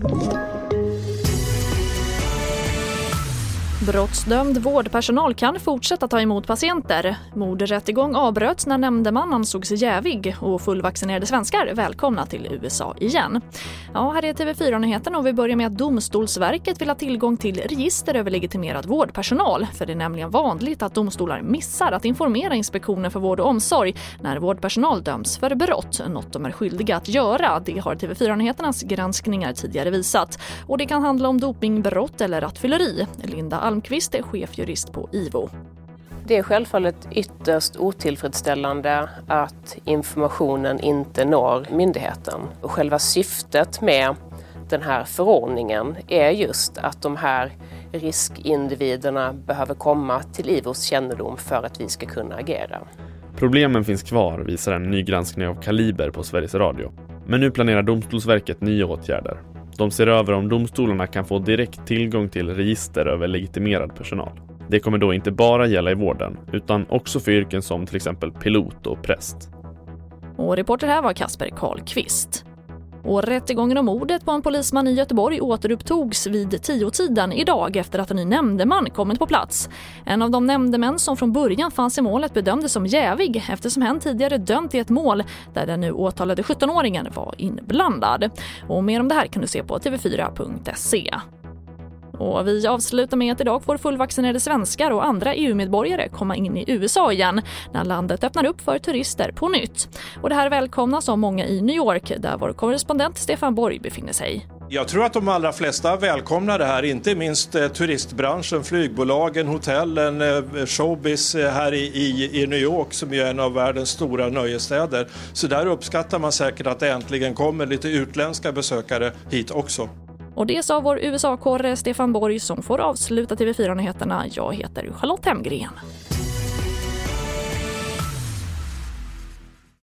you Brottsdömd vårdpersonal kan fortsätta ta emot patienter. Mordrättegång avbröts när nämndeman ansågs jävig och fullvaccinerade svenskar välkomna till USA igen. Ja, här är TV4-nyheterna och vi börjar med att Domstolsverket vill ha tillgång till register över legitimerad vårdpersonal. För det är nämligen vanligt att domstolar missar att informera Inspektionen för vård och omsorg när vårdpersonal döms för brott, något de är skyldiga att göra. Det har TV4-nyheternas granskningar tidigare visat. Och det kan handla om dopingbrott eller rattfylleri. Linda Almqvist är chefjurist på IVO. Det är självfallet ytterst otillfredsställande att informationen inte når myndigheten. Själva syftet med den här förordningen är just att de här riskindividerna behöver komma till IVOs kännedom för att vi ska kunna agera. Problemen finns kvar, visar en ny granskning av Kaliber på Sveriges Radio. Men nu planerar Domstolsverket nya åtgärder. De ser över om domstolarna kan få direkt tillgång till register över legitimerad personal. Det kommer då inte bara gälla i vården, utan också för yrken som till exempel pilot och präst. Och reporter här var Kasper Karlqvist. Och rättegången om mordet på en polisman i Göteborg återupptogs vid tiotiden idag efter att en ny nämndeman kommit på plats. En av de nämndemän som från början fanns i målet bedömdes som jävig eftersom hen tidigare dömt i ett mål där den nu åtalade 17-åringen var inblandad. Och mer om det här kan du se på tv4.se. Och vi avslutar med att idag får fullvaccinerade svenskar och andra EU-medborgare komma in i USA igen när landet öppnar upp för turister på nytt. Och det här välkomnas av många i New York där vår korrespondent Stefan Borg befinner sig. Jag tror att de allra flesta välkomnar det här, inte minst eh, turistbranschen, flygbolagen, hotellen, eh, showbiz eh, här i, i, i, New York som är en av världens stora nöjesstäder. Så där uppskattar man säkert att det äntligen kommer lite utländska besökare hit också. Och det sa vår USA-korre Stefan Borg som får avsluta TV4-nyheterna. Jag heter Charlotte Hemgren.